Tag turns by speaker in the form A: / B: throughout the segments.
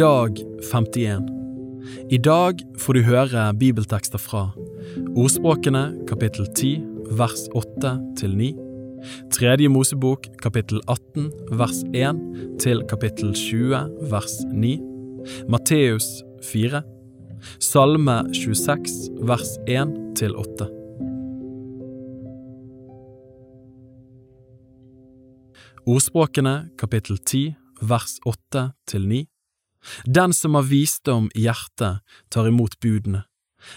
A: Dag 51 I dag får du høre bibeltekster fra Ordspråkene kapittel 10 vers 8 til 9, Tredje Mosebok kapittel 18 vers 1 til kapittel 20 vers 9, Matteus 4, Salme 26 vers 1 til 8. Ordspråkene kapittel 10 vers 8 til 9. Den som har visdom i hjertet, tar imot budene,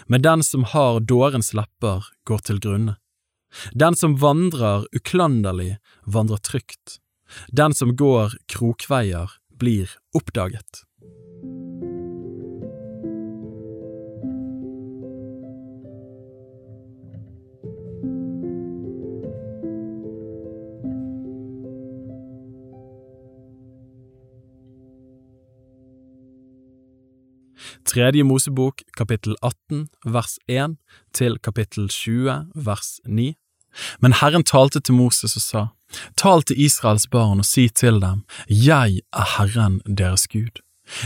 A: men den som har dårens lepper, går til grunne. Den som vandrer uklanderlig, vandrer trygt. Den som går krokveier, blir oppdaget. Tredje Mosebok kapittel 18 vers 1 til kapittel 20 vers 9. Men Herren talte til Moses og sa, Tal til Israels barn og si til dem, Jeg er Herren deres Gud.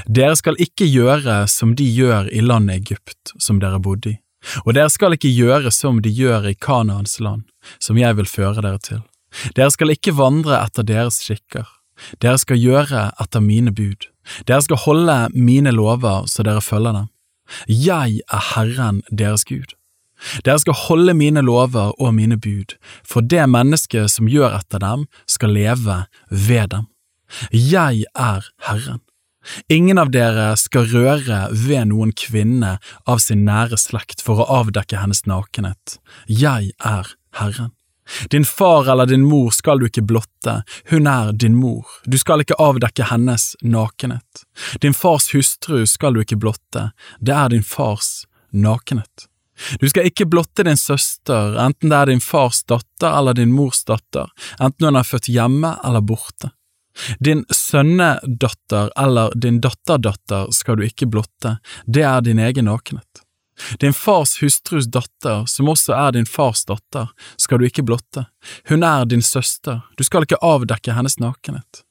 A: Dere skal ikke gjøre som de gjør i landet Egypt, som dere bodde i, og dere skal ikke gjøre som de gjør i Kanaans land, som jeg vil føre dere til. Dere skal ikke vandre etter deres skikker, dere skal gjøre etter mine bud. Dere skal holde mine lover så dere følger dem. Jeg er Herren deres Gud. Dere skal holde mine lover og mine bud, for det mennesket som gjør etter dem, skal leve ved dem. Jeg er Herren. Ingen av dere skal røre ved noen kvinne av sin nære slekt for å avdekke hennes nakenhet. Jeg er Herren. Din far eller din mor skal du ikke blotte, hun er din mor, du skal ikke avdekke hennes nakenhet. Din fars hustru skal du ikke blotte, det er din fars nakenhet. Du skal ikke blotte din søster, enten det er din fars datter eller din mors datter, enten hun er født hjemme eller borte. Din sønnedatter eller din datterdatter skal du ikke blotte, det er din egen nakenhet. Din fars hustrus datter, som også er din fars datter, skal du ikke blotte, hun er din søster, du skal ikke avdekke hennes nakenhet.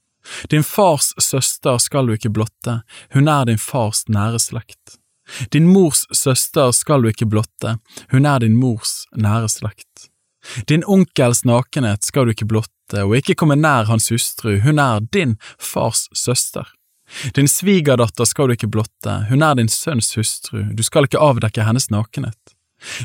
A: Din fars søster skal du ikke blotte, hun er din fars nære slekt. Din mors søster skal du ikke blotte, hun er din mors nære slekt. Din onkels nakenhet skal du ikke blotte, og ikke komme nær hans hustru, hun er din fars søster. Din svigerdatter skal du ikke blotte, hun er din sønns hustru, du skal ikke avdekke hennes nakenhet.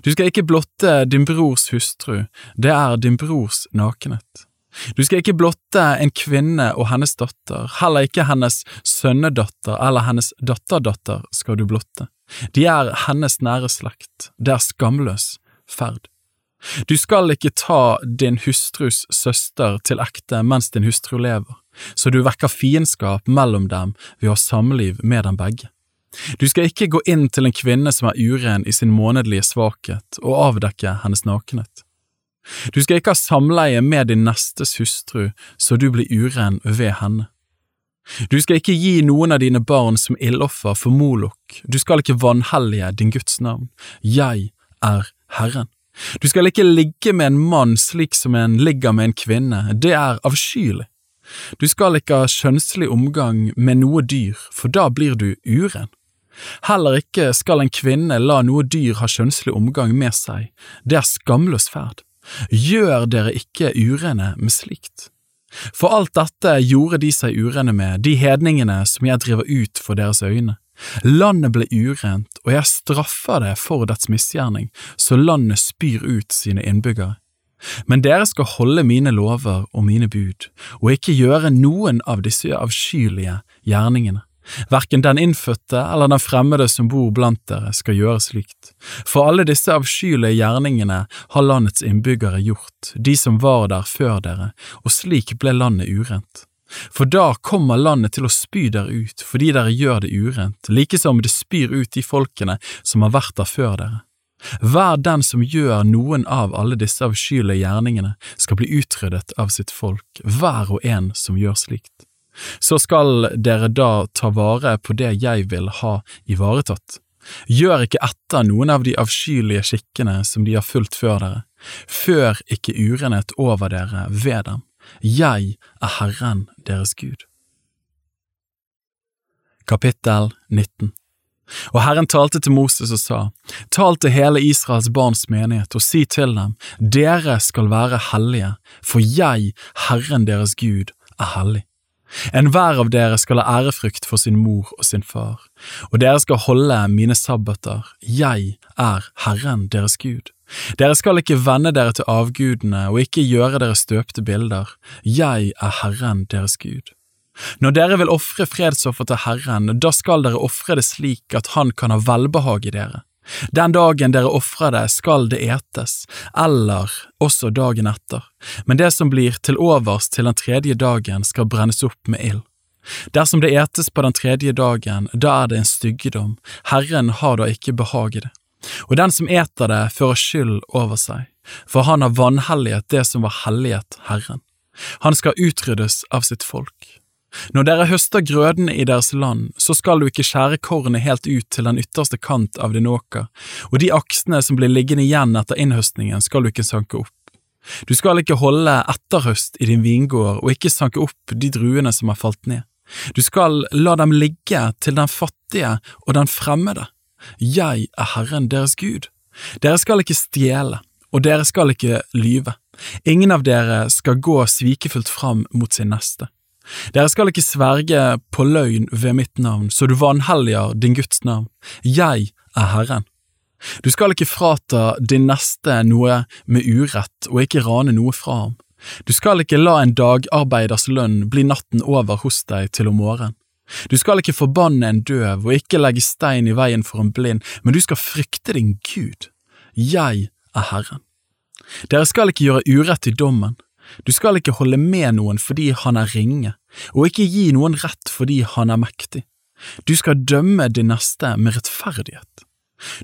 A: Du skal ikke blotte din brors hustru, det er din brors nakenhet. Du skal ikke blotte en kvinne og hennes datter, heller ikke hennes sønnedatter eller hennes datterdatter skal du blotte. De er hennes nære slekt, det er skamløs ferd. Du skal ikke ta din hustrus søster til ekte mens din hustru lever så du vekker fiendskap mellom dem ved å ha samliv med dem begge. Du skal ikke gå inn til en kvinne som er uren i sin månedlige svakhet, og avdekke hennes nakenhet. Du skal ikke ha samleie med din nestes hustru, så du blir uren ved henne. Du skal ikke gi noen av dine barn som ildoffer for Molok, du skal ikke vanhellige din Guds navn. Jeg er Herren. Du skal ikke ligge med en mann slik som en ligger med en kvinne, det er avskyelig. Du skal ikke ha kjønnslig omgang med noe dyr, for da blir du uren. Heller ikke skal en kvinne la noe dyr ha kjønnslig omgang med seg, det er skamløs ferd. Gjør dere ikke urene med slikt. For alt dette gjorde de seg urene med, de hedningene som jeg driver ut for deres øyne. Landet ble urent, og jeg straffer det for dets misgjerning, så landet spyr ut sine innbyggere. Men dere skal holde mine lover og mine bud, og ikke gjøre noen av disse avskyelige gjerningene. Verken den innfødte eller den fremmede som bor blant dere skal gjøre slikt, for alle disse avskyelige gjerningene har landets innbyggere gjort, de som var der før dere, og slik ble landet urent. For da kommer landet til å spy dere ut fordi dere gjør det urent, like som det spyr ut de folkene som har vært der før dere. Hver den som gjør noen av alle disse avskyelige gjerningene, skal bli utryddet av sitt folk, hver og en som gjør slikt. Så skal dere da ta vare på det jeg vil ha ivaretatt. Gjør ikke etter noen av de avskyelige skikkene som de har fulgt før dere, før ikke urenhet over dere ved dem. Jeg er Herren deres Gud. Kapittel 19 Og Herren talte til Moses og sa, Tal til hele Israels barns menighet og si til dem, Dere skal være hellige, for jeg, Herren deres Gud, er hellig. Enhver av dere skal ha ærefrykt for sin mor og sin far, og dere skal holde mine sabbater, jeg er Herren deres Gud. Dere skal ikke vende dere til avgudene og ikke gjøre dere støpte bilder, jeg er Herren deres Gud. Når dere vil ofre fredsoffer til Herren, da skal dere ofre det slik at Han kan ha velbehag i dere. Den dagen dere ofrer det, skal det etes, eller også dagen etter, men det som blir til overs til den tredje dagen, skal brennes opp med ild. Dersom det etes på den tredje dagen, da er det en styggedom, Herren har da ikke behag i det. Og den som eter det, fører skyld over seg, for han har vanhelliget det som var helliget Herren. Han skal utryddes av sitt folk. Når dere høster grødene i deres land, så skal du ikke skjære kornet helt ut til den ytterste kant av din åker, og de aksene som blir liggende igjen etter innhøstningen skal du ikke sanke opp. Du skal ikke holde etterhøst i din vingård og ikke sanke opp de druene som har falt ned. Du skal la dem ligge til den fattige og den fremmede. Jeg er Herren deres Gud. Dere skal ikke stjele, og dere skal ikke lyve. Ingen av dere skal gå svikefullt fram mot sin neste. Dere skal ikke sverge på løgn ved mitt navn, så du vanhelliger din Guds navn. Jeg er Herren. Du skal ikke frata din neste noe med urett og ikke rane noe fra ham. Du skal ikke la en dagarbeiders lønn bli natten over hos deg til om morgenen. Du skal ikke forbanne en døv og ikke legge stein i veien for en blind, men du skal frykte din Gud. Jeg er Herren. Dere skal ikke gjøre urett i dommen. Du skal ikke holde med noen fordi han er ringe, og ikke gi noen rett fordi han er mektig. Du skal dømme din neste med rettferdighet.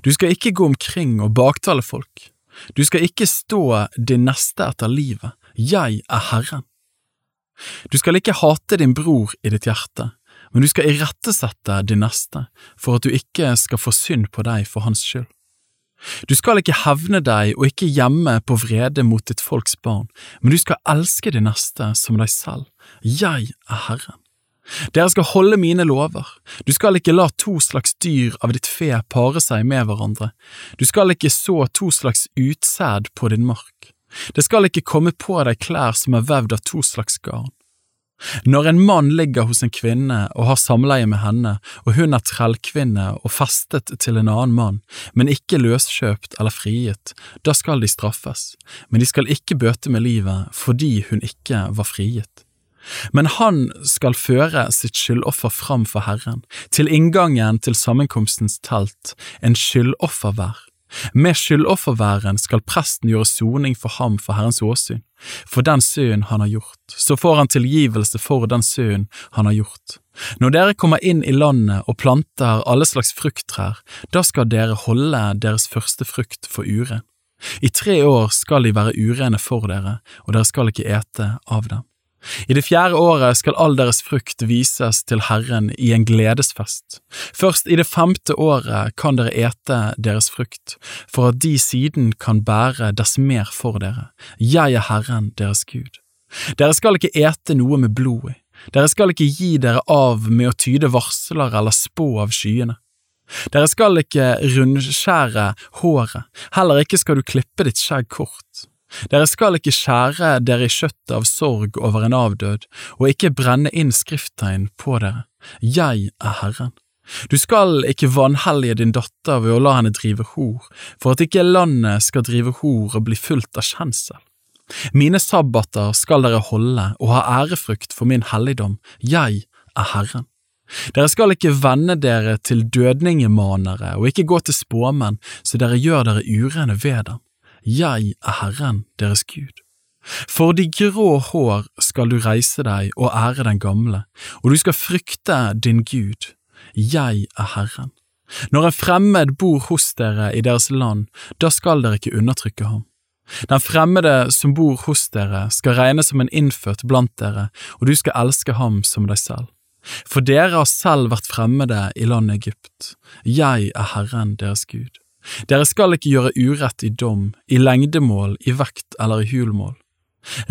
A: Du skal ikke gå omkring og baktale folk. Du skal ikke stå din neste etter livet. Jeg er Herren. Du skal ikke hate din bror i ditt hjerte, men du skal irettesette din neste, for at du ikke skal få synd på deg for hans skyld. Du skal ikke hevne deg og ikke gjemme på vrede mot ditt folks barn, men du skal elske de neste som deg selv. Jeg er Herren. Dere skal holde mine lover. Du skal ikke la to slags dyr av ditt fe pare seg med hverandre. Du skal ikke så to slags utsæd på din mark. Det skal ikke komme på deg klær som er vevd av to slags garn. Når en mann ligger hos en kvinne og har samleie med henne, og hun er trellkvinne og festet til en annen mann, men ikke løskjøpt eller frigitt, da skal de straffes, men de skal ikke bøte med livet fordi hun ikke var frigitt. Men han skal føre sitt skyldoffer fram for Herren, til inngangen til sammenkomstens telt, en skyldoffer hver. Med skyldofferværen skal presten gjøre soning for ham for Herrens åsyn, for den synd han har gjort, så får han tilgivelse for den synd han har gjort. Når dere kommer inn i landet og planter alle slags frukttrær, da skal dere holde deres første frukt for uren. I tre år skal de være urene for dere, og dere skal ikke ete av dem. I det fjerde året skal all deres frukt vises til Herren i en gledesfest. Først i det femte året kan dere ete deres frukt, for at de siden kan bære dess mer for dere. Jeg er Herren deres Gud. Dere skal ikke ete noe med blod i. Dere skal ikke gi dere av med å tyde varsler eller spå av skyene. Dere skal ikke rundskjære håret, heller ikke skal du klippe ditt skjegg kort. Dere skal ikke skjære dere i kjøttet av sorg over en avdød, og ikke brenne inn skrifttegn på dere. Jeg er Herren. Du skal ikke vanhellige din datter ved å la henne drive hor, for at ikke landet skal drive hor og bli fullt av kjensel. Mine sabbater skal dere holde og ha ærefrykt for min helligdom, jeg er Herren. Dere skal ikke vende dere til dødningemanere og ikke gå til spåmenn så dere gjør dere urene ved dem. Jeg er Herren deres Gud. For de grå hår skal du reise deg og ære den gamle, og du skal frykte din Gud. Jeg er Herren. Når en fremmed bor hos dere i deres land, da skal dere ikke undertrykke ham. Den fremmede som bor hos dere, skal regnes som en innfødt blant dere, og du skal elske ham som deg selv. For dere har selv vært fremmede i landet Egypt. Jeg er Herren deres Gud. Dere skal ikke gjøre urett i dom, i lengdemål, i vekt eller i hulmål.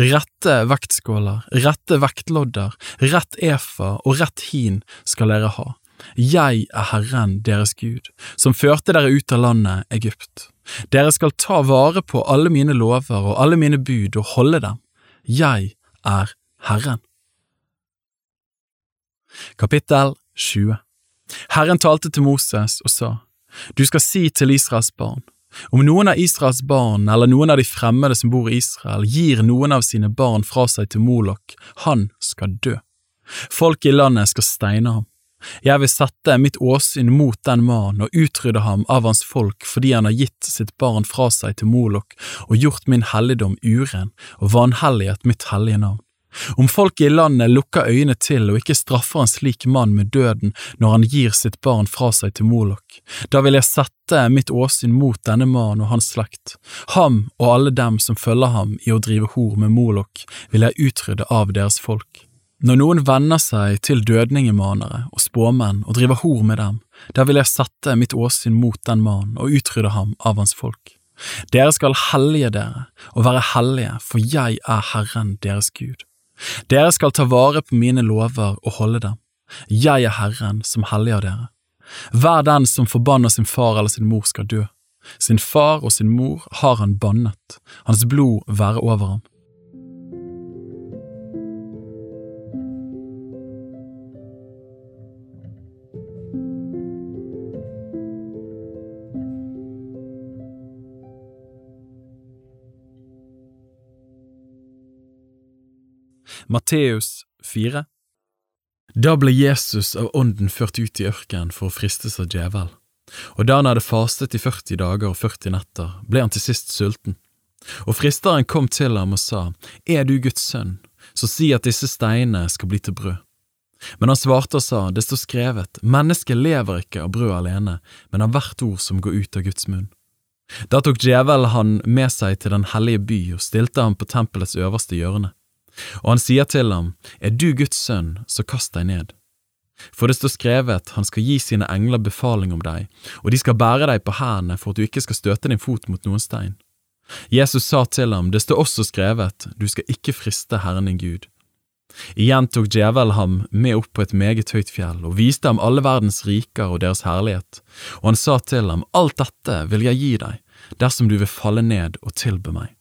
A: Rette vektskåler, rette vektlodder, rett efa og rett hin skal dere ha. Jeg er Herren deres Gud, som førte dere ut av landet Egypt. Dere skal ta vare på alle mine lover og alle mine bud og holde dem. Jeg er Herren. Kapittel 20 Herren talte til Moses og sa, Du skal si til Israels barn, om noen av Israels barn eller noen av de fremmede som bor i Israel gir noen av sine barn fra seg til Molok, han skal dø. Folk i landet skal steine ham. Jeg vil sette mitt åsyn mot den mannen og utrydde ham av hans folk fordi han har gitt sitt barn fra seg til Molok og gjort min helligdom uren og vanhelliget mitt hellige navn. Om folk i landet lukker øynene til og ikke straffer en slik mann med døden når han gir sitt barn fra seg til Molok, da vil jeg sette mitt åsyn mot denne mannen og hans slekt. Ham og alle dem som følger ham i å drive hor med Molok, vil jeg utrydde av deres folk. Når noen venner seg til dødningemanere og spåmenn og driver hor med dem, da vil jeg sette mitt åsyn mot den mannen og utrydde ham av hans folk. Dere skal hellige dere og være hellige, for jeg er Herren deres Gud. Dere skal ta vare på mine lover og holde dem. Jeg er Herren som helliger dere. Hver den som forbanner sin far eller sin mor skal dø. Sin far og sin mor har han bannet, hans blod være over ham. Matteus 4 Da ble Jesus av ånden ført ut i ørkenen for å fristes av djevel, og da han hadde fastet i 40 dager og 40 netter, ble han til sist sulten. Og fristeren kom til ham og sa, Er du Guds sønn, så si at disse steinene skal bli til brød. Men han svarte og sa, Det står skrevet, mennesket lever ikke av brød alene, men av hvert ord som går ut av Guds munn. Da tok djevelen han med seg til den hellige by og stilte ham på tempelets øverste hjørne. Og han sier til ham, Er du Guds sønn, så kast deg ned. For det står skrevet, han skal gi sine engler befaling om deg, og de skal bære deg på hendene for at du ikke skal støte din fot mot noen stein. Jesus sa til ham, det står også skrevet, du skal ikke friste Herren din Gud. Igjen tok djevelen ham med opp på et meget høyt fjell og viste ham alle verdens riker og deres herlighet, og han sa til ham, alt dette vil jeg gi deg, dersom du vil falle ned og tilbe meg.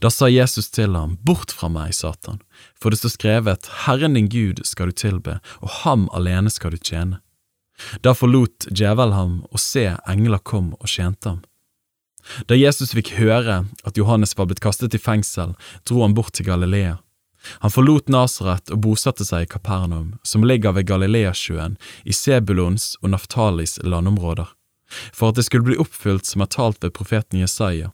A: Da sa Jesus til ham, Bort fra meg, Satan, for det står skrevet, Herren din Gud skal du tilbe, og ham alene skal du tjene. Da forlot djevel ham, og se, engler kom og tjente ham. Da Jesus fikk høre at Johannes var blitt kastet i fengsel, dro han bort til Galilea. Han forlot Nasaret og bosatte seg i Kapernaum, som ligger ved Galileasjøen, i Sebulons og Naftalis landområder, for at det skulle bli oppfylt som er talt ved profeten Jesaja.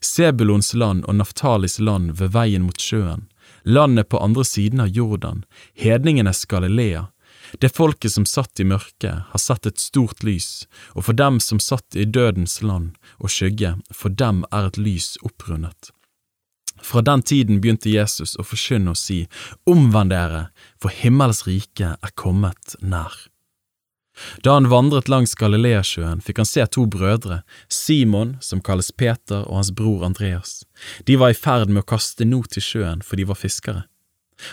A: Sebulons land og Naftalis land ved veien mot sjøen, landet på andre siden av Jordan, hedningenes Galilea. Det folket som satt i mørket, har sett et stort lys, og for dem som satt i dødens land og skygge, for dem er et lys opprundet. Fra den tiden begynte Jesus å forkynne og si, Omvend dere, for himmels rike er kommet nær. Da han vandret langs Galileasjøen, fikk han se to brødre, Simon, som kalles Peter, og hans bror Andreas. De var i ferd med å kaste not i sjøen, for de var fiskere.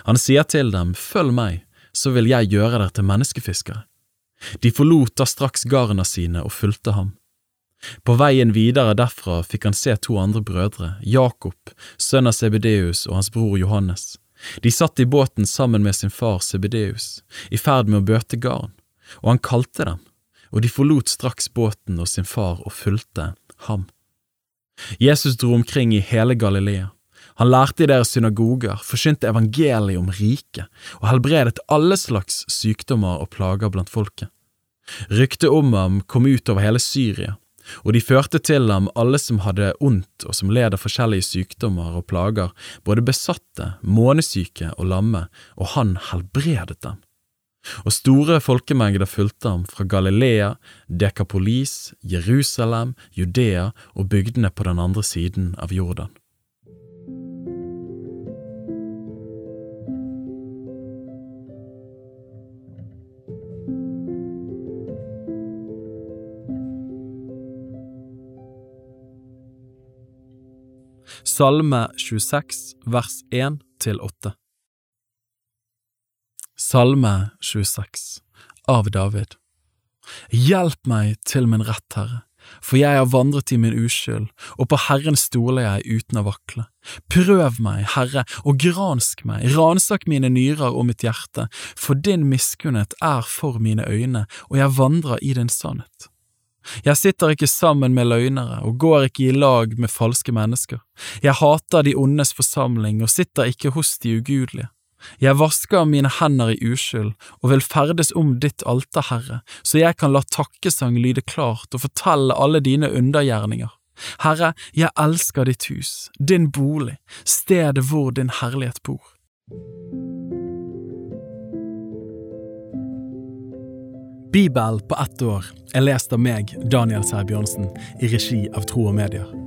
A: Han sier til dem, Følg meg, så vil jeg gjøre dere til menneskefiskere. De forlot da straks garna sine og fulgte ham. På veien videre derfra fikk han se to andre brødre, Jakob, sønn av Sebedeus og hans bror Johannes. De satt i båten sammen med sin far Sebedeus, i ferd med å bøte garn og han kalte dem, og de forlot straks båten og sin far og fulgte ham. Jesus dro omkring i hele Galilea. Han lærte i deres synagoger, forkynte evangeliet om riket og helbredet alle slags sykdommer og plager blant folket. Ryktet om ham kom ut over hele Syria, og de førte til ham alle som hadde ondt og som led av forskjellige sykdommer og plager, både besatte, månesyke og lamme, og han helbredet dem og store folkemengder fulgte ham fra Galilea, Dekapolis, Jerusalem, Judea og bygdene på den andre siden av Jordan. Salme 26, vers 1 til 8 Salme 26 av David Hjelp meg til min rett, Herre, for jeg har vandret i min uskyld, og på Herren stoler jeg uten å vakle. Prøv meg, Herre, og gransk meg, ransak mine nyrer og mitt hjerte, for din miskunnhet er for mine øyne, og jeg vandrer i din sannhet. Jeg sitter ikke sammen med løgnere og går ikke i lag med falske mennesker. Jeg hater de ondes forsamling og sitter ikke hos de ugudelige. Jeg vasker mine hender i uskyld og vil ferdes om ditt alter, Herre, så jeg kan la takkesang lyde klart og fortelle alle dine undergjerninger. Herre, jeg elsker ditt hus, din bolig, stedet hvor din herlighet bor. Bibel på ett år er lest av meg, Daniel Sæbjørnsen, i regi av Tro og Medier.